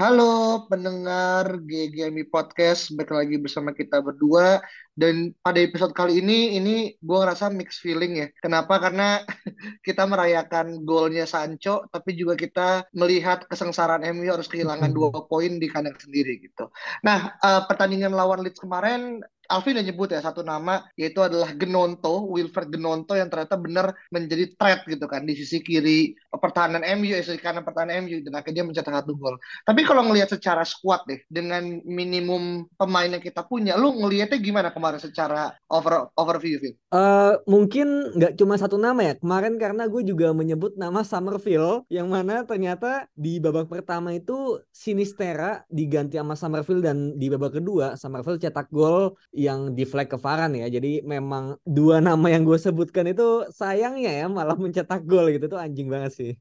Halo pendengar GGMI Podcast, balik lagi bersama kita berdua. Dan pada episode kali ini, ini gue ngerasa mixed feeling ya. Kenapa? Karena kita merayakan golnya Sancho, tapi juga kita melihat kesengsaraan MU harus kehilangan dua poin di kandang sendiri gitu. Nah, uh, pertandingan lawan Leeds kemarin Alvin udah nyebut ya satu nama yaitu adalah Genonto, Wilfred Genonto yang ternyata benar menjadi threat gitu kan di sisi kiri pertahanan MU, eh, sisi kanan pertahanan MU dan akhirnya mencetak satu gol. Tapi kalau ngelihat secara squad deh dengan minimum pemain yang kita punya, lu ngelihatnya gimana kemarin secara over overview? Uh, mungkin nggak cuma satu nama ya. Kemarin karena gue juga menyebut nama Summerfield yang mana ternyata di babak pertama itu Sinistera diganti sama Summerfield dan di babak kedua Summerfield cetak gol yang di flag ke Varan ya. Jadi memang dua nama yang gue sebutkan itu sayangnya ya malah mencetak gol gitu tuh anjing banget sih.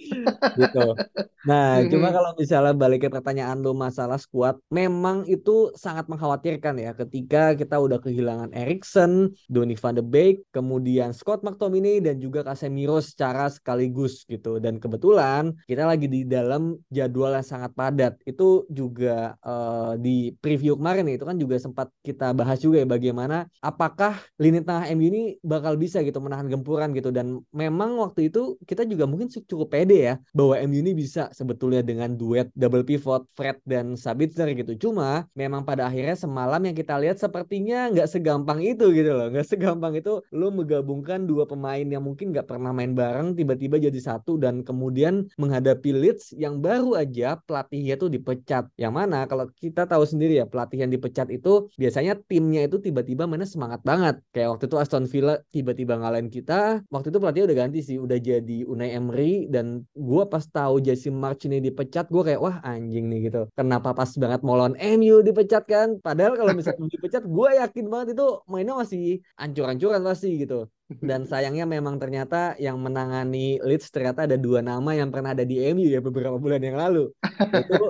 gitu. Nah, cuma kalau misalnya balik ke pertanyaan lo masalah squad, memang itu sangat mengkhawatirkan ya ketika kita udah kehilangan Erikson, Donny van de Beek, kemudian Scott McTominay dan juga Casemiro secara sekaligus gitu. Dan kebetulan kita lagi di dalam jadwal yang sangat padat. Itu juga uh, di preview kemarin ya, itu kan juga sempat kita bahas juga ya bagaimana apakah lini tengah MU ini bakal bisa gitu menahan gempuran gitu. Dan memang waktu itu kita juga mungkin cukup pede ya bahwa MU ini bisa sebetulnya dengan duet double pivot Fred dan Sabitzer gitu. Cuma memang pada akhirnya semalam yang kita lihat sepertinya nggak segampang itu gitu loh. Nggak segampang itu lo menggabungkan dua pemain yang mungkin nggak pernah main bareng tiba-tiba jadi satu dan kemudian menghadapi Leeds yang baru aja pelatihnya tuh dipecat. Yang mana kalau kita tahu sendiri ya pelatih yang dipecat itu biasanya timnya itu tiba-tiba mana semangat banget. Kayak waktu itu Aston Villa tiba-tiba ngalahin kita. Waktu itu pelatihnya udah ganti sih, udah jadi Unai Emery dan gue pas tahu Jesse March ini dipecat, gue kayak wah anjing nih gitu. Kenapa pas banget mau lawan MU dipecat kan? Padahal kalau misalnya dipecat, gue yakin banget itu mainnya masih ancur-ancuran pasti gitu. Dan sayangnya memang ternyata yang menangani Leeds ternyata ada dua nama yang pernah ada di MU ya beberapa bulan yang lalu. Itu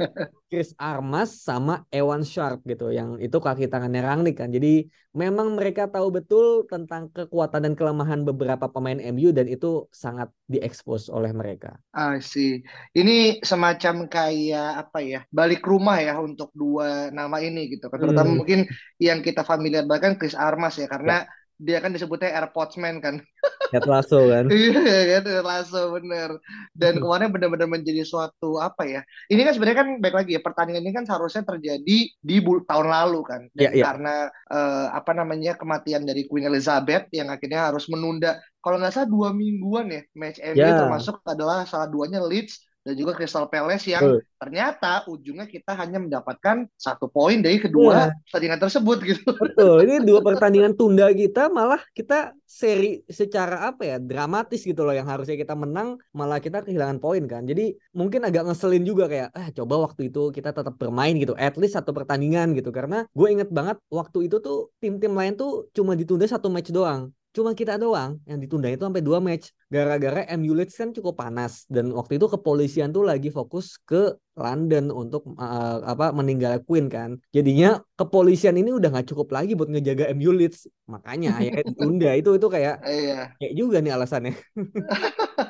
Chris Armas sama Ewan Sharp gitu yang itu kaki tangannya Rangnick kan. Jadi memang mereka tahu betul tentang kekuatan dan kelemahan beberapa pemain MU dan itu sangat diekspos oleh mereka. Ah sih. Ini semacam kayak apa ya? Balik rumah ya untuk dua nama ini gitu. Terutama hmm. mungkin yang kita familiar bahkan Chris Armas ya karena ya dia kan disebutnya airpodsman kan. Head lasso kan. Iya kan head lasso bener. Dan kemarin benar-benar menjadi suatu apa ya? Ini kan sebenarnya kan baik lagi ya pertandingan ini kan seharusnya terjadi di tahun lalu kan. Dan yeah, yeah. karena uh, apa namanya kematian dari Queen Elizabeth yang akhirnya harus menunda kalau nggak salah dua mingguan ya match MU yeah. termasuk adalah salah duanya Leeds dan juga Crystal Palace yang uh. ternyata ujungnya kita hanya mendapatkan satu poin dari kedua yeah. pertandingan tersebut gitu. Betul, ini dua pertandingan tunda kita malah kita seri secara apa ya dramatis gitu loh yang harusnya kita menang malah kita kehilangan poin kan. Jadi mungkin agak ngeselin juga kayak eh coba waktu itu kita tetap bermain gitu, at least satu pertandingan gitu karena gue inget banget waktu itu tuh tim-tim lain tuh cuma ditunda satu match doang cuma kita doang yang ditunda itu sampai dua match gara-gara MU Leeds kan cukup panas dan waktu itu kepolisian tuh lagi fokus ke London untuk uh, apa meninggal Queen kan. Jadinya kepolisian ini udah nggak cukup lagi buat ngejaga MU Leeds. Makanya akhirnya ditunda. itu itu kayak iya. kayak juga nih alasannya.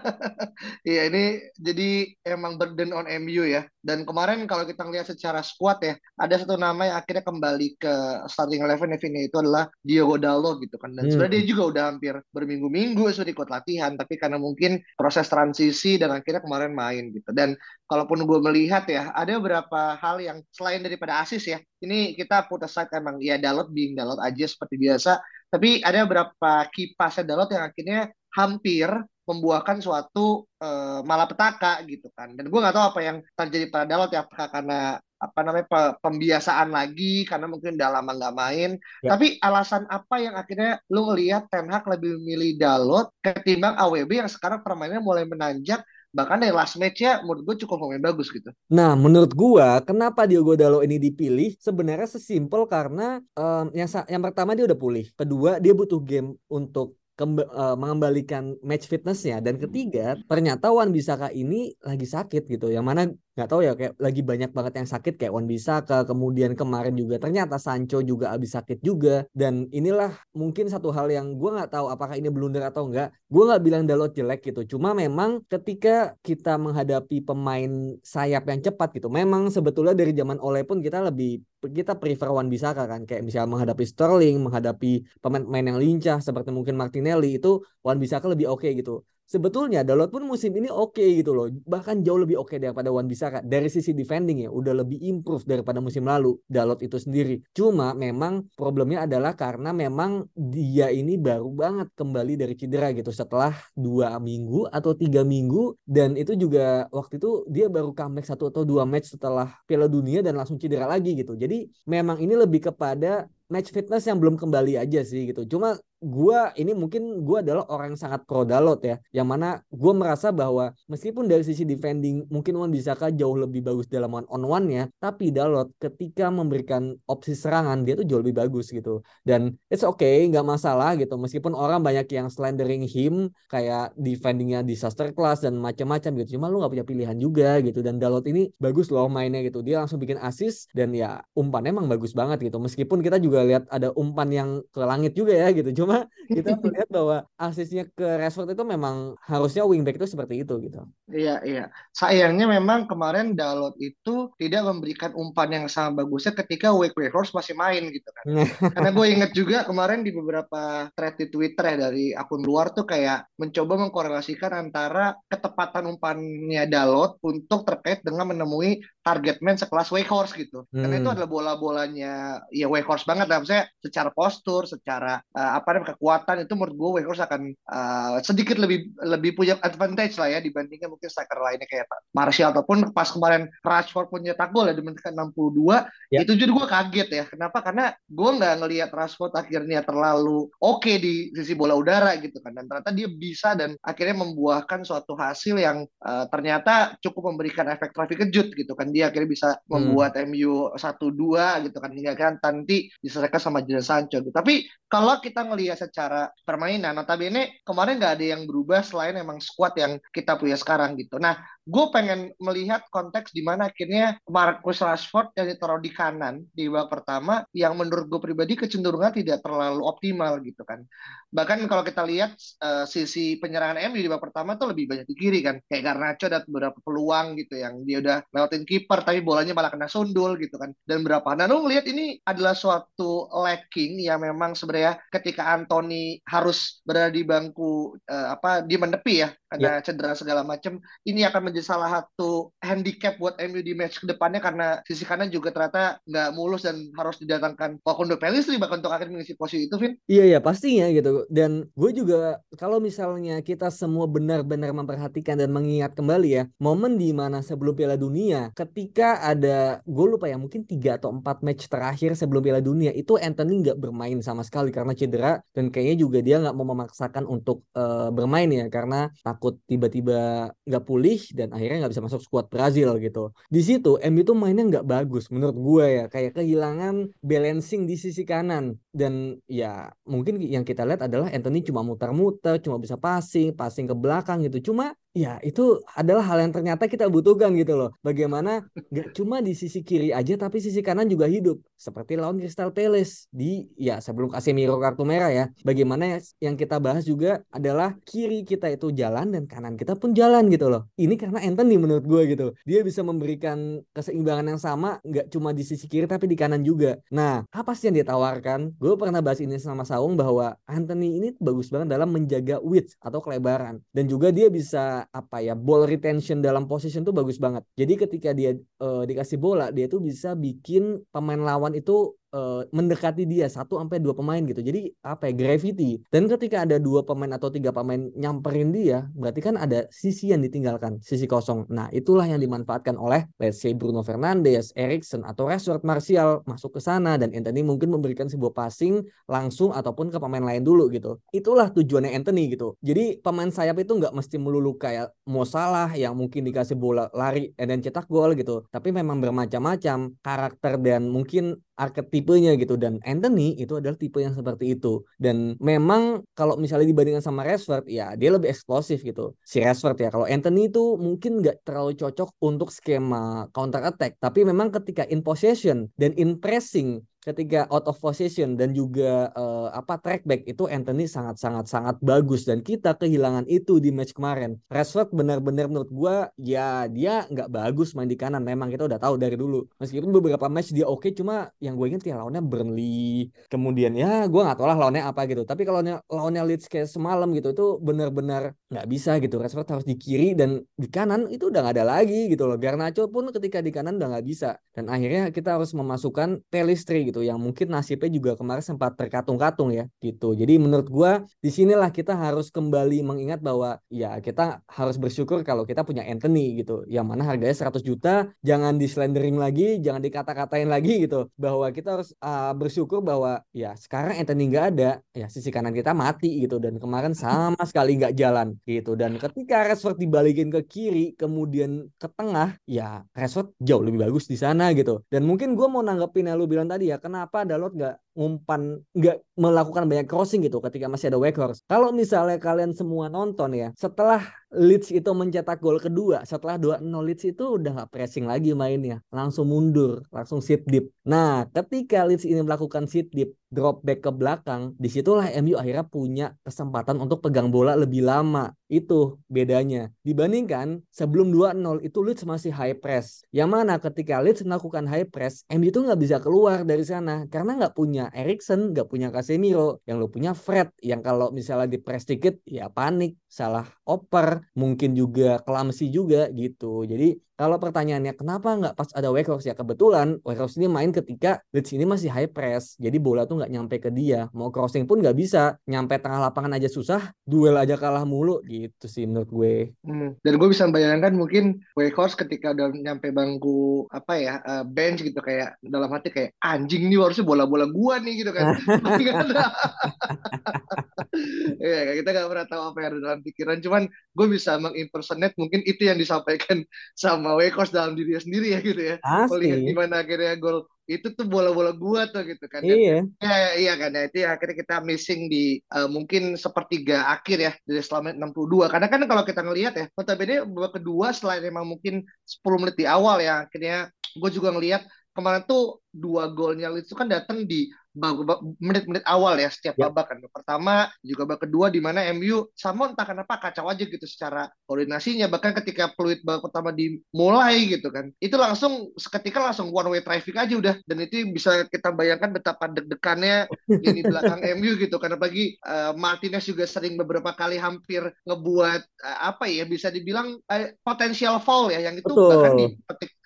Iya ini jadi emang burden on MU ya. Dan kemarin kalau kita lihat secara squad ya, ada satu nama yang akhirnya kembali ke starting eleven ini itu adalah Diogo Dalot gitu kan. Dan hmm. sebenarnya dia juga udah hampir berminggu-minggu sudah ikut latihan, tapi karena mungkin proses transisi dan akhirnya kemarin main gitu. Dan kalaupun gue melihat ya, ada beberapa hal yang selain daripada asis ya, ini kita put aside emang ya Dalot being Dalot aja seperti biasa, tapi ada beberapa kipas Dalot yang akhirnya hampir membuahkan suatu uh, malapetaka gitu kan. Dan gue nggak tahu apa yang terjadi pada Dalot ya, apakah karena apa namanya pembiasaan lagi karena mungkin udah lama nggak main. Ya. Tapi alasan apa yang akhirnya lu ngelihat Ten Hag lebih memilih Dalot ketimbang AWB yang sekarang permainannya mulai menanjak bahkan dari last match-nya menurut gue cukup pemain bagus gitu. Nah, menurut gue kenapa Diogo Dalo ini dipilih sebenarnya sesimpel karena um, yang yang pertama dia udah pulih, kedua dia butuh game untuk uh, mengembalikan match fitnessnya dan ketiga ternyata Wan Bisaka ini lagi sakit gitu yang mana nggak tahu ya kayak lagi banyak banget yang sakit kayak Wan Bisaka kemudian kemarin juga ternyata Sancho juga habis sakit juga. Dan inilah mungkin satu hal yang gue nggak tahu apakah ini blunder atau enggak gue nggak bilang Dalot jelek gitu cuma memang ketika kita menghadapi pemain sayap yang cepat gitu memang sebetulnya dari zaman Ole pun kita lebih kita prefer Wan Bisaka kan. Kayak misalnya menghadapi Sterling menghadapi pemain-pemain yang lincah seperti mungkin Martinelli itu Wan Bisaka lebih oke okay gitu sebetulnya Dalot pun musim ini oke okay gitu loh. Bahkan jauh lebih oke okay daripada Wan Bisaka. Dari sisi defending ya udah lebih improve daripada musim lalu Dalot itu sendiri. Cuma memang problemnya adalah karena memang dia ini baru banget kembali dari cedera gitu setelah dua minggu atau tiga minggu dan itu juga waktu itu dia baru comeback satu atau dua match setelah Piala Dunia dan langsung cedera lagi gitu. Jadi memang ini lebih kepada match fitness yang belum kembali aja sih gitu. Cuma gue ini mungkin gue adalah orang yang sangat pro Dalot ya yang mana gue merasa bahwa meskipun dari sisi defending mungkin Wan Bisaka jauh lebih bagus dalam one on one nya tapi Dalot ketika memberikan opsi serangan dia tuh jauh lebih bagus gitu. Dan it's okay nggak masalah gitu. Meskipun orang banyak yang slandering him kayak defendingnya disaster class dan macam-macam gitu. Cuma lu nggak punya pilihan juga gitu. Dan Dalot ini bagus loh mainnya gitu. Dia langsung bikin assist dan ya umpannya emang bagus banget gitu. Meskipun kita juga lihat ada umpan yang ke langit juga ya gitu cuma kita melihat bahwa asisnya ke Rashford itu memang harusnya wingback itu seperti itu gitu. Iya iya. Sayangnya memang kemarin Dalot itu tidak memberikan umpan yang sama bagusnya ketika Wake Weghorst masih main gitu kan. Karena gue inget juga kemarin di beberapa thread di Twitter ya dari akun luar tuh kayak mencoba mengkorelasikan antara ketepatan umpannya Dalot untuk terkait dengan menemui target man sekelas Weghorst gitu. Hmm. Karena itu hmm. adalah bola-bolanya ya Weghorst banget dalam saya secara postur, secara uh, apa namanya kekuatan itu menurut gue Weghorst akan uh, sedikit lebih lebih punya advantage lah ya dibandingkan mungkin striker lainnya kayak Martial ataupun pas kemarin Rashford punya gol ya di menit ke-62 ya. itu juga gue kaget ya. Kenapa? Karena gue nggak ngelihat Rashford akhirnya terlalu oke okay di sisi bola udara gitu kan dan ternyata dia bisa dan akhirnya membuahkan suatu hasil yang uh, ternyata cukup memberikan efek traffic kejut gitu kan dia akhirnya bisa hmm. membuat MU satu dua gitu kan hingga kan nanti diselesaikan sama Jadon Sancho gitu. Tapi kalau kita ngelihat secara permainan, notabene kemarin nggak ada yang berubah selain emang squad yang kita punya sekarang gitu. Nah, gue pengen melihat konteks di mana akhirnya Marcus Rashford yang ditaruh di kanan di babak pertama yang menurut gue pribadi kecenderungan tidak terlalu optimal gitu kan. Bahkan kalau kita lihat uh, sisi penyerangan MU di babak pertama tuh lebih banyak di kiri kan. Kayak Garnacho ada beberapa peluang gitu yang dia udah lewatin kiper tapi bolanya malah kena sundul gitu kan. Dan berapa. Nah, lu ngelihat ini adalah suatu lacking yang memang sebenarnya ketika Anthony harus berada di bangku uh, apa di menepi ya ada yeah. cedera segala macam ini akan menjadi salah satu handicap buat MU di match ke depannya karena sisi kanan juga ternyata nggak mulus dan harus didatangkan Facundo Pellistri bahkan untuk akhirnya mengisi posisi itu Vin. Iya ya pastinya gitu. Dan gue juga kalau misalnya kita semua benar-benar memperhatikan dan mengingat kembali ya momen di mana sebelum Piala Dunia ketika ada gue lupa ya mungkin tiga atau empat match terakhir sebelum Piala Dunia itu Anthony nggak bermain sama sekali karena cedera. Dan kayaknya juga dia nggak mau memaksakan untuk uh, bermain ya karena takut tiba-tiba nggak pulih dan akhirnya nggak bisa masuk skuad Brazil gitu. Di situ MU tuh mainnya nggak bagus menurut gue ya kayak kehilangan balancing di sisi kanan dan ya mungkin yang kita lihat adalah Anthony cuma muter-muter, cuma bisa passing, passing ke belakang gitu. Cuma Ya, itu adalah hal yang ternyata kita butuhkan gitu loh. Bagaimana nggak cuma di sisi kiri aja, tapi sisi kanan juga hidup. Seperti lawan Crystal Palace di, ya sebelum Casemiro kartu merah ya. Bagaimana yang kita bahas juga adalah kiri kita itu jalan dan kanan kita pun jalan gitu loh. Ini karena Anthony menurut gue gitu. Dia bisa memberikan keseimbangan yang sama, nggak cuma di sisi kiri tapi di kanan juga. Nah, apa sih yang dia tawarkan? Gue pernah bahas ini sama Saung bahwa Anthony ini bagus banget dalam menjaga width atau kelebaran. Dan juga dia bisa apa ya ball retention dalam position tuh bagus banget. Jadi ketika dia uh, dikasih bola, dia tuh bisa bikin pemain lawan itu uh, mendekati dia satu sampai dua pemain gitu. Jadi apa ya gravity. Dan ketika ada dua pemain atau tiga pemain nyamperin dia, berarti kan ada sisi yang ditinggalkan, sisi kosong. Nah itulah yang dimanfaatkan oleh let's say Bruno Fernandes, Erikson atau Rashford Martial masuk ke sana dan Anthony mungkin memberikan sebuah passing langsung ataupun ke pemain lain dulu gitu. Itulah tujuannya Anthony gitu. Jadi pemain sayap itu nggak mesti melulu kayak Mo Salah yang mungkin dikasih bola lari dan cetak gol gitu. Tapi memang bermacam-macam karakter dan mungkin arketipenya gitu. Dan Anthony itu adalah tipe yang seperti itu. Dan memang kalau misalnya dibandingkan sama Rashford ya dia lebih eksplosif gitu. Si Rashford ya kalau Anthony itu mungkin nggak terlalu cocok untuk skema counter attack. Tapi memang ketika in possession dan in pressing ketika out of position dan juga uh, apa track back itu Anthony sangat sangat sangat bagus dan kita kehilangan itu di match kemarin. Rashford benar-benar menurut gue ya dia nggak bagus main di kanan memang kita udah tahu dari dulu. Meskipun beberapa match dia oke okay, cuma yang gue inget ya lawannya Burnley. Kemudian ya gue nggak tahu lah lawannya apa gitu. Tapi kalau lawannya Leeds kayak semalam gitu itu benar-benar nggak bisa gitu. Rashford harus di kiri dan di kanan itu udah nggak ada lagi gitu loh. Garnacho pun ketika di kanan udah nggak bisa dan akhirnya kita harus memasukkan Pelistri gitu yang mungkin nasibnya juga kemarin sempat terkatung-katung ya gitu. Jadi menurut gua di sinilah kita harus kembali mengingat bahwa ya kita harus bersyukur kalau kita punya Anthony gitu. Yang mana harganya 100 juta, jangan di slandering lagi, jangan dikata-katain lagi gitu. Bahwa kita harus uh, bersyukur bahwa ya sekarang Anthony nggak ada, ya sisi kanan kita mati gitu dan kemarin sama sekali nggak jalan gitu. Dan ketika Rashford dibalikin ke kiri kemudian ke tengah, ya Rashford jauh lebih bagus di sana gitu. Dan mungkin gue mau nanggepin yang lu bilang tadi ya, kenapa Dalot nggak umpan nggak melakukan banyak crossing gitu ketika masih ada Weghorst. Kalau misalnya kalian semua nonton ya, setelah Leeds itu mencetak gol kedua, setelah 2-0 Leeds itu udah nggak pressing lagi mainnya, langsung mundur, langsung sit deep. Nah, ketika Leeds ini melakukan sit deep, drop back ke belakang, di situlah MU akhirnya punya kesempatan untuk pegang bola lebih lama. Itu bedanya. Dibandingkan sebelum 2-0 itu Leeds masih high press. Yang mana ketika Leeds melakukan high press, MU itu nggak bisa keluar dari sana karena nggak punya Erikson, nggak punya Casemiro, yang lo punya Fred, yang kalau misalnya di press dikit ya panik, salah oper, mungkin juga kelamsi juga gitu. Jadi kalau pertanyaannya kenapa nggak pas ada Weghorst ya kebetulan Weghorst ini main ketika Leeds ini masih high press, jadi bola tuh nggak nyampe ke dia, mau crossing pun nggak bisa, nyampe tengah lapangan aja susah, duel aja kalah mulu gitu sih menurut gue. Hmm. Dan gue bisa bayangkan mungkin Weghorst ketika udah nyampe bangku apa ya uh, bench gitu kayak dalam hati kayak anjing nih harusnya bola-bola gua nih gitu kan. Iya, kita nggak pernah tahu apa yang ada dalam pikiran. Cuman gue bisa mengimpersonate mungkin itu yang disampaikan sama Wekos dalam dirinya sendiri ya gitu ya. Melihat gimana akhirnya gol itu tuh bola-bola gua tuh gitu kan. Iya. Ya, ya, iya kan ya. Itu ya, akhirnya kita missing di uh, mungkin sepertiga akhir ya dari selama 62. Karena kan kalau kita ngelihat ya, notabene babak kedua selain memang mungkin 10 menit di awal ya, akhirnya gue juga ngelihat kemarin tuh dua golnya itu kan datang di menit-menit awal ya setiap ya. babak kan. Pertama juga babak kedua di mana MU sama entah kenapa kacau aja gitu secara koordinasinya bahkan ketika peluit babak pertama dimulai gitu kan. Itu langsung seketika langsung one way traffic aja udah dan itu bisa kita bayangkan betapa deg-degannya di belakang MU gitu karena bagi uh, Martinez juga sering beberapa kali hampir ngebuat uh, apa ya bisa dibilang uh, potensial foul ya yang itu Betul. bahkan di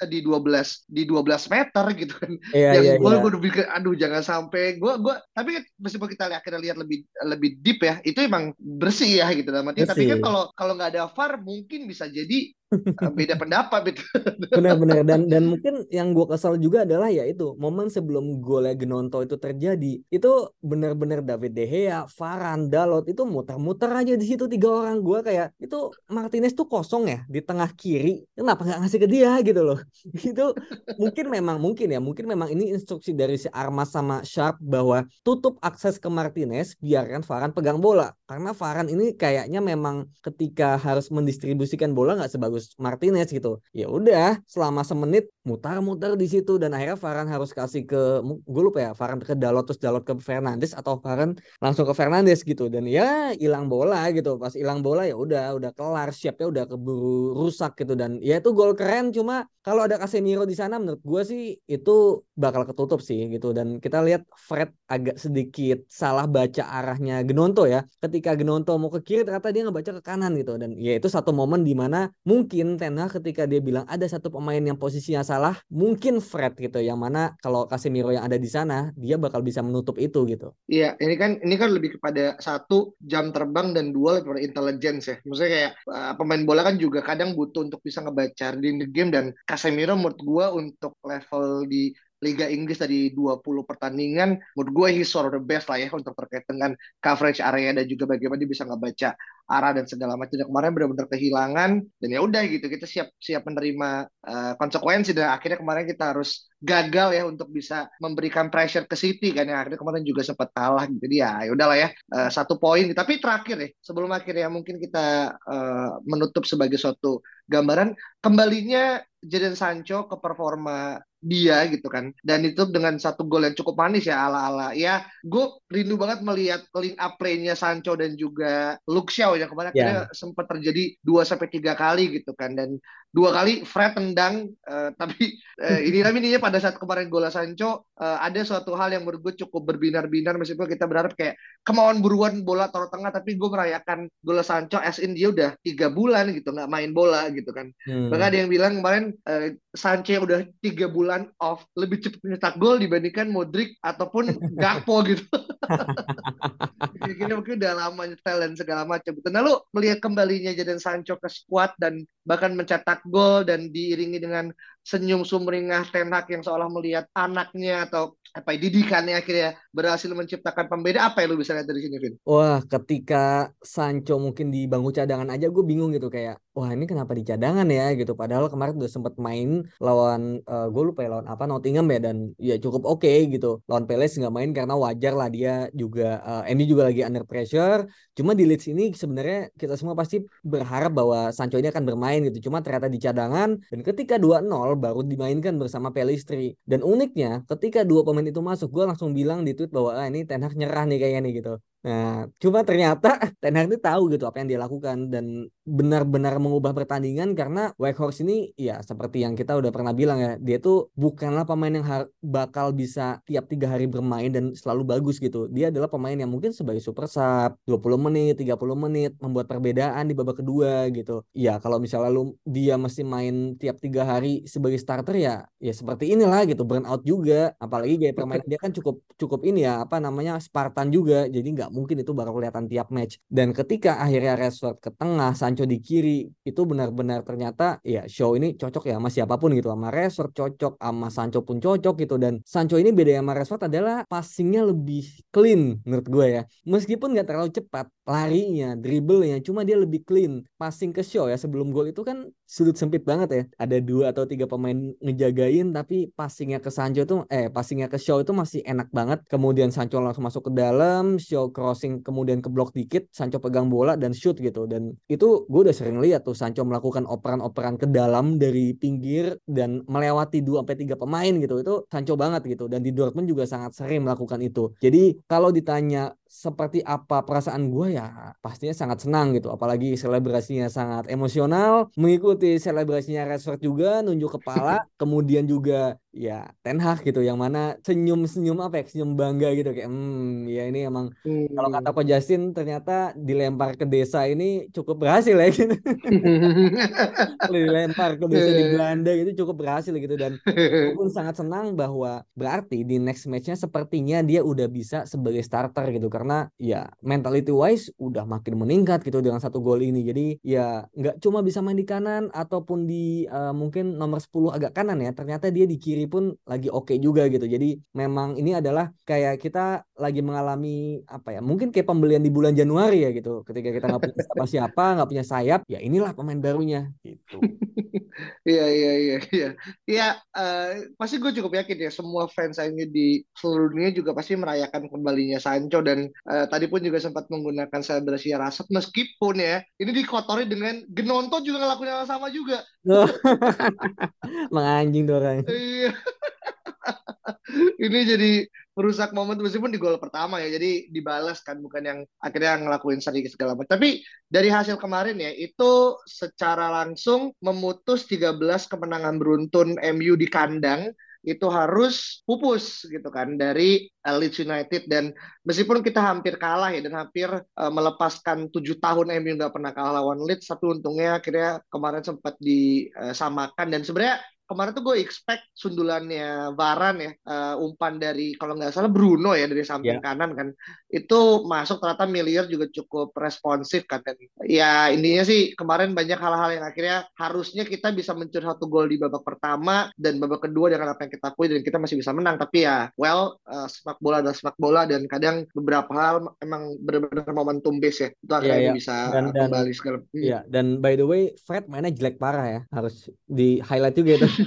di 12 di 12 meter gitu kan. Iya, yang iya, gue iya. gue aduh jangan sampai sampai gue gue tapi meskipun kita lihat akhirnya lihat lebih lebih deep ya itu emang bersih ya gitu. Dalam arti tapi kan kalau kalau nggak ada VAR mungkin bisa jadi beda pendapat gitu. Benar-benar dan dan mungkin yang gue kesal juga adalah ya itu momen sebelum golnya Genonto itu terjadi itu benar-benar David De Gea, Dalot itu muter-muter aja di situ tiga orang. Gue kayak itu Martinez tuh kosong ya di tengah kiri kenapa nggak ngasih ke dia? gitu loh. Itu mungkin memang mungkin ya mungkin memang ini instruksi dari si Armas sama Sharp bahwa tutup akses ke Martinez biarkan Varane pegang bola. Karena Varane ini kayaknya memang ketika harus mendistribusikan bola nggak sebagus Martinez gitu. Ya udah, selama semenit mutar-mutar di situ dan akhirnya Varane harus kasih ke gue lupa ya, Varane ke Dalot terus Dalot ke Fernandes atau Varane langsung ke Fernandes gitu dan ya hilang bola gitu. Pas hilang bola ya udah udah kelar, siapnya udah keburu rusak gitu dan ya itu gol keren cuma kalau ada Casemiro di sana menurut gue sih itu bakal ketutup sih gitu dan kita lihat Fred agak sedikit salah baca arahnya Genonto ya. Ketika Genonto mau ke kiri ternyata dia ngebaca ke kanan gitu dan ya itu satu momen di mana mungkin mungkin Ten Hag ketika dia bilang ada satu pemain yang posisinya salah, mungkin Fred gitu yang mana kalau Casemiro yang ada di sana, dia bakal bisa menutup itu gitu. Iya, ini kan ini kan lebih kepada satu jam terbang dan dua kepada intelligence ya. Maksudnya kayak uh, pemain bola kan juga kadang butuh untuk bisa ngebaca reading the game dan Casemiro menurut gue untuk level di Liga Inggris dari 20 pertandingan, menurut gue he's sort of the best lah ya untuk terkait dengan coverage area dan juga bagaimana dia bisa ngebaca arah dan segala macam. Dan kemarin benar-benar kehilangan dan ya udah gitu kita siap siap menerima uh, konsekuensi dan akhirnya kemarin kita harus gagal ya untuk bisa memberikan pressure ke City kan yang akhirnya kemarin juga sempat kalah gitu. Jadi ya, ya udahlah ya uh, satu poin. Tapi terakhir ya sebelum akhirnya mungkin kita uh, menutup sebagai suatu gambaran kembalinya Jadon Sancho ke performa dia gitu kan. Dan itu dengan satu gol yang cukup manis ya ala ala ya gue rindu banget melihat link up play-nya Sancho dan juga Luke Shaw yang kemarin yeah. sempat terjadi dua sampai tiga kali gitu kan. Dan dua kali Fred tendang uh, tapi uh, ini tapi ini pada saat kemarin gol Sancho uh, ada suatu hal yang menurut gue cukup berbinar-binar meskipun kita berharap kayak kemauan buruan bola taruh tengah tapi gue merayakan gol Sancho as in dia udah tiga bulan gitu nggak main bola gitu kan hmm. bahkan ada yang bilang kemarin uh, Sancho udah tiga bulan off lebih cepat mencetak gol dibandingkan Modric ataupun Gakpo gitu. Kira-kira mungkin udah lama nyetel dan segala macam. Nah lu melihat kembalinya Jadon Sancho ke squad dan bahkan mencetak gol dan diiringi dengan senyum sumringah Ten Hag yang seolah melihat anaknya atau apa didikannya akhirnya berhasil menciptakan pembeda. Apa yang lu bisa lihat dari sini Vin? Wah ketika Sancho mungkin di bangku cadangan aja gue bingung gitu kayak wah ini kenapa di cadangan ya? gitu. Padahal kemarin udah sempat main lawan uh, gue lupa ya lawan apa Nottingham ya dan ya cukup oke okay, gitu. Lawan Palace nggak main karena wajar lah dia juga uh, eh, MU juga lagi under pressure. Cuma di Leeds ini sebenarnya kita semua pasti berharap bahwa Sancho ini akan bermain gitu. Cuma ternyata di cadangan dan ketika 2-0 baru dimainkan bersama Pelistri. Dan uniknya, ketika dua pemain itu masuk, gue langsung bilang di tweet bahwa ah, ini Ten Hag nyerah nih kayaknya nih gitu. Nah, cuma ternyata Ten Hag itu tahu gitu apa yang dia lakukan dan benar-benar mengubah pertandingan karena Horse ini ya seperti yang kita udah pernah bilang ya, dia tuh bukanlah pemain yang bakal bisa tiap tiga hari bermain dan selalu bagus gitu. Dia adalah pemain yang mungkin sebagai super sub 20 menit, 30 menit membuat perbedaan di babak kedua gitu. Ya kalau misalnya lu dia mesti main tiap tiga hari sebagai starter ya ya seperti inilah gitu burn out juga apalagi gaya permainan dia kan cukup cukup ini ya apa namanya Spartan juga jadi nggak mungkin itu baru kelihatan tiap match. Dan ketika akhirnya Rashford ke tengah, Sancho di kiri, itu benar-benar ternyata ya show ini cocok ya sama siapa pun gitu. Sama Rashford cocok, sama Sancho pun cocok gitu. Dan Sancho ini beda sama Rashford adalah passingnya lebih clean menurut gue ya. Meskipun nggak terlalu cepat, larinya, dribblenya, cuma dia lebih clean. Passing ke show ya sebelum gol itu kan sudut sempit banget ya. Ada dua atau tiga pemain ngejagain, tapi passingnya ke Sancho tuh, eh passingnya ke show itu masih enak banget. Kemudian Sancho langsung masuk ke dalam, show crossing kemudian ke blok dikit, Sancho pegang bola dan shoot gitu. Dan itu gue udah sering lihat tuh Sancho melakukan operan-operan ke dalam dari pinggir dan melewati 2 sampai 3 pemain gitu. Itu Sancho banget gitu. Dan di Dortmund juga sangat sering melakukan itu. Jadi kalau ditanya seperti apa perasaan gue ya pastinya sangat senang gitu apalagi selebrasinya sangat emosional mengikuti selebrasinya Rashford juga nunjuk kepala kemudian juga ya Ten Hag gitu yang mana senyum-senyum apa ya senyum bangga gitu kayak hmm ya ini emang hmm. kalau kata Ko Justin ternyata dilempar ke desa ini cukup berhasil ya gitu dilempar ke desa di Belanda gitu cukup berhasil gitu dan pun sangat senang bahwa berarti di next matchnya sepertinya dia udah bisa sebagai starter gitu karena karena ya mentality wise udah makin meningkat gitu dengan satu gol ini. Jadi ya nggak cuma bisa main di kanan ataupun di uh, mungkin nomor 10 agak kanan ya. Ternyata dia di kiri pun lagi oke okay juga gitu. Jadi memang ini adalah kayak kita lagi mengalami apa ya? Mungkin kayak pembelian di bulan Januari ya gitu. Ketika kita nggak punya siapa-siapa, nggak punya sayap, ya inilah pemain barunya gitu. Iya iya iya iya. Iya uh, pasti gue cukup yakin ya semua fans ini di seluruh dunia juga pasti merayakan kembalinya Sancho dan uh, tadi pun juga sempat menggunakan selebrasi Rashford meskipun ya ini dikotori dengan Genonto juga ngelakuin hal sama juga. Menganjing tuh orang. Iya. ini jadi merusak momen meskipun di gol pertama ya jadi dibalas kan bukan yang akhirnya ngelakuin seri segala macam. Tapi dari hasil kemarin ya itu secara langsung memutus 13 kemenangan beruntun MU di kandang itu harus pupus gitu kan dari Leeds United. Dan meskipun kita hampir kalah ya dan hampir uh, melepaskan tujuh tahun MU nggak pernah kalah lawan Leeds tapi untungnya akhirnya kemarin sempat disamakan. Dan sebenarnya kemarin tuh gue expect sundulannya Varan ya uh, umpan dari kalau nggak salah Bruno ya dari samping yeah. kanan kan itu masuk ternyata Miliar juga cukup responsif kan dan ya intinya sih kemarin banyak hal-hal yang akhirnya harusnya kita bisa mencuri satu gol di babak pertama dan babak kedua dengan apa yang kita akui dan kita masih bisa menang tapi ya well uh, sepak bola adalah sepak bola dan kadang beberapa hal emang benar-benar momentum base ya itu akhirnya yeah, yeah. bisa dan, kembali segala. Iya yeah, dan by the way Fred mainnya jelek parah ya harus di highlight juga itu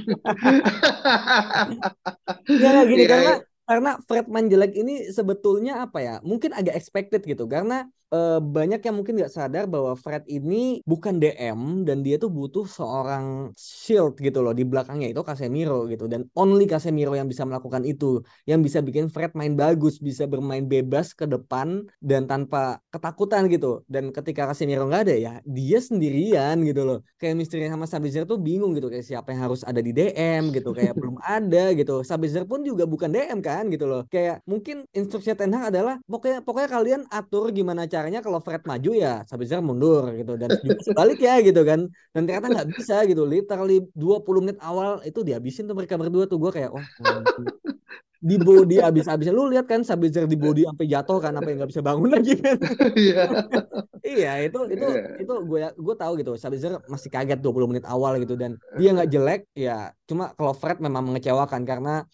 ya gini yeah, karena Fredman jelek ini sebetulnya apa ya? Mungkin agak expected gitu. Karena uh, banyak yang mungkin nggak sadar bahwa Fred ini bukan DM dan dia tuh butuh seorang shield gitu loh di belakangnya itu Casemiro gitu. Dan only Casemiro yang bisa melakukan itu. Yang bisa bikin Fred main bagus bisa bermain bebas ke depan dan tanpa ketakutan gitu. Dan ketika Casemiro nggak ada ya dia sendirian gitu loh. Kayak misteri sama Sabitzer tuh bingung gitu kayak siapa yang harus ada di DM gitu kayak belum ada gitu. Sabitzer pun juga bukan DM kan gitu loh. Kayak mungkin instruksi Ten Hag adalah pokoknya pokoknya kalian atur gimana caranya kalau Fred maju ya Sabitzer mundur gitu. Dan juga sebalik ya gitu kan. Dan ternyata nggak bisa gitu. Literally 20 menit awal itu dihabisin tuh mereka berdua tuh. Gue kayak oh di body abis-abisnya lu lihat kan Sabitzer di body sampai jatuh kan apa yang nggak bisa bangun lagi kan? Iya. Iya itu itu yeah. itu gue gue tahu gitu. Sabitzer masih kaget 20 menit awal gitu. Dan dia nggak jelek ya. Cuma kalau Fred memang mengecewakan karena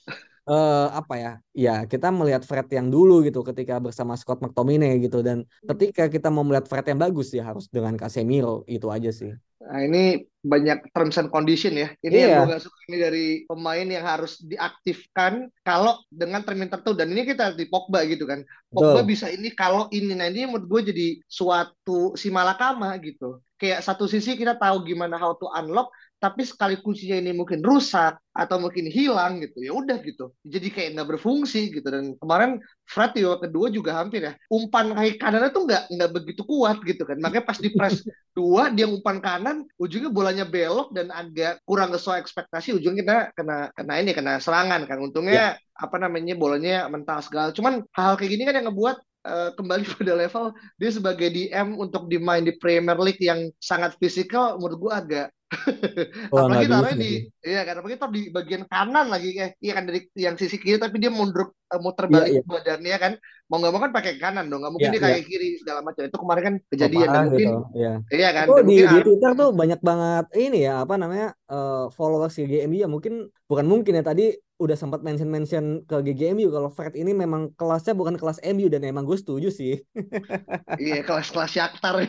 uh, apa ya ya kita melihat Fred yang dulu gitu ketika bersama Scott McTominay gitu dan ketika kita mau melihat Fred yang bagus ya harus dengan Casemiro itu aja sih Nah, ini banyak terms and condition ya. Ini yeah. yang gue gak suka ini dari pemain yang harus diaktifkan kalau dengan termin tertentu. Dan ini kita di Pogba gitu kan. Pogba Betul. bisa ini kalau ini. Nah ini menurut gue jadi suatu si malakama gitu. Kayak satu sisi kita tahu gimana how to unlock, tapi sekali kuncinya ini mungkin rusak atau mungkin hilang gitu ya udah gitu. Jadi kayak nggak berfungsi gitu. Dan kemarin Fred di kedua juga hampir ya umpan kaki kanannya tuh nggak nggak begitu kuat gitu kan. Makanya pas di press dua dia umpan kanan ujungnya bolanya belok dan agak kurang sesuai ekspektasi ujungnya kita kena kena ini kena serangan kan. Untungnya ya. apa namanya bolanya mental segala. Cuman hal, -hal kayak gini kan yang ngebuat uh, kembali pada level dia sebagai DM untuk dimain di Premier League yang sangat fisikal menurut gua agak oh, apalagi taruhnya di iya kan apalagi taruh di bagian kanan lagi kayak iya kan dari yang sisi kiri tapi dia mundur eh, mau terbalik yeah, yeah. badannya kan mau nggak mau kan pakai kanan dong nggak mungkin yeah, dia kayak yeah. kiri segala macam itu kemarin kan kejadian oh, dan mungkin gitu. yeah. iya kan itu di, di Twitter tuh banyak banget ini ya apa namanya uh, followers GGMI ya mungkin bukan mungkin ya tadi udah sempat mention-mention ke GGMU kalau Fred ini memang kelasnya bukan kelas MU dan emang gue setuju sih. iya, kelas-kelas Shakhtar.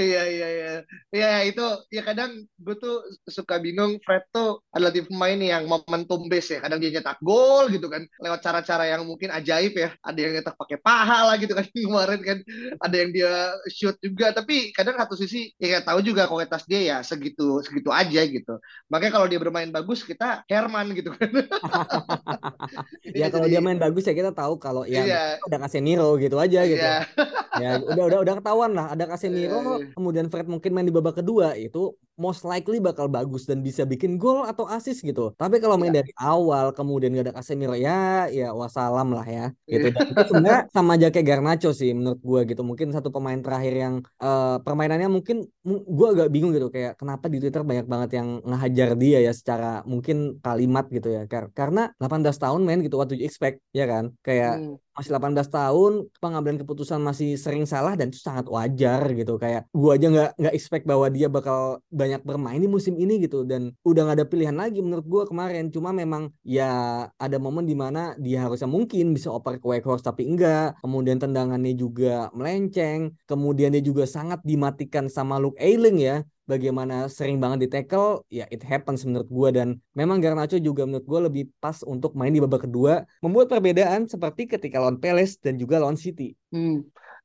iya iya iya. Iya itu ya kadang gue tuh suka bingung Fred tuh adalah tipe pemain yang momentum base ya. Kadang dia nyetak gol gitu kan lewat cara-cara yang mungkin ajaib ya. Ada yang nyetak pakai paha lah gitu kan kemarin kan. Ada yang dia shoot juga. Tapi kadang satu sisi ya tahu juga kualitas dia ya segitu segitu aja gitu makanya kalau dia bermain bagus kita Herman gitu kan ya kalau dia main bagus ya kita tahu kalau ya iya. udah kasih Niro gitu aja gitu iya. ya udah udah udah ketahuan lah ada Casemiro yeah. kemudian Fred mungkin main di babak kedua itu most likely bakal bagus dan bisa bikin gol atau assist gitu. Tapi kalau main yeah. dari awal kemudian gak ada Casemiro ya ya wassalam lah ya gitu. Dan itu sebenarnya sama aja kayak Garnacho sih menurut gue gitu. Mungkin satu pemain terakhir yang uh, permainannya mungkin gue agak bingung gitu kayak kenapa di Twitter banyak banget yang ngehajar dia ya secara mungkin kalimat gitu ya. Karena 18 tahun main gitu what do you expect ya kan? Kayak hmm masih 18 tahun pengambilan keputusan masih sering salah dan itu sangat wajar gitu. Kayak gua aja nggak nggak expect bahwa dia bakal banyak bermain di musim ini gitu. Dan udah nggak ada pilihan lagi menurut gua kemarin. Cuma memang ya ada momen di mana dia harusnya mungkin bisa oper ke Horse tapi enggak. Kemudian tendangannya juga melenceng. Kemudian dia juga sangat dimatikan sama Luke Ayling ya bagaimana sering banget di tackle ya it happens menurut gue dan memang Garnacho juga menurut gue lebih pas untuk main di babak kedua membuat perbedaan seperti ketika lawan Palace dan juga lawan City. Hmm.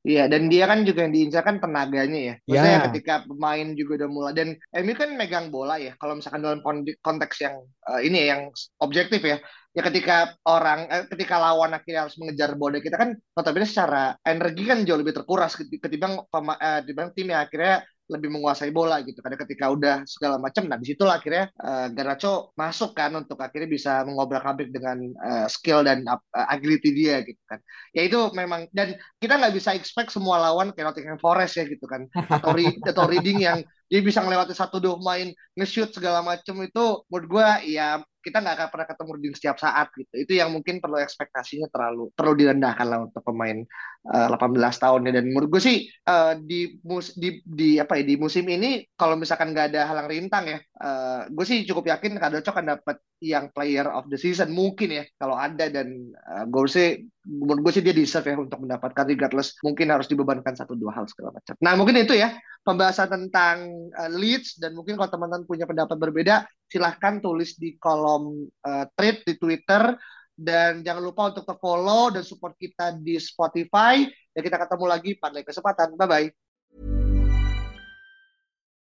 Iya, dan dia kan juga yang diincar kan tenaganya ya. Maksudnya yeah. ketika pemain juga udah mulai dan Emi kan megang bola ya. Kalau misalkan dalam konteks yang uh, ini ya, yang objektif ya. Ya ketika orang eh, ketika lawan akhirnya harus mengejar bola kita kan notabene secara energi kan jauh lebih terkuras ketimbang uh, ketimbang tim yang akhirnya lebih menguasai bola gitu. Karena ketika udah segala macam, nah di situlah akhirnya uh, Garnacho masuk kan untuk akhirnya bisa mengobrak-abrik dengan uh, skill dan uh, agility dia gitu kan. Ya itu memang dan kita nggak bisa expect semua lawan kayak Nottingham Forest ya gitu kan. Atau, atau reading yang dia bisa ngelewati satu dua main nge-shoot segala macam itu menurut gue ya kita nggak akan pernah ketemu di setiap saat gitu. Itu yang mungkin perlu ekspektasinya terlalu perlu direndahkan lah untuk pemain uh, 18 tahun ya. Dan menurut gue sih uh, di mus di di apa ya di musim ini kalau misalkan nggak ada halang rintang ya, uh, gue sih cukup yakin Kadoco akan dapat yang player of the season mungkin ya kalau ada dan uh, gue sih menurut gue sih dia deserve ya untuk mendapatkan regardless mungkin harus dibebankan satu dua hal segala macam. Nah mungkin itu ya pembahasan tentang uh, Leeds dan mungkin kalau teman-teman punya pendapat berbeda silahkan tulis di kolom uh, tweet di Twitter dan jangan lupa untuk follow dan support kita di Spotify dan kita ketemu lagi pada kesempatan bye bye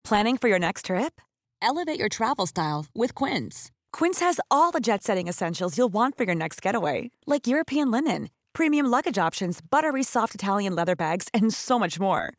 Planning for your next trip? Elevate your travel style with Quince. Quince has all the jet-setting essentials you'll want for your next getaway, like European linen, premium luggage options, buttery soft Italian leather bags, and so much more.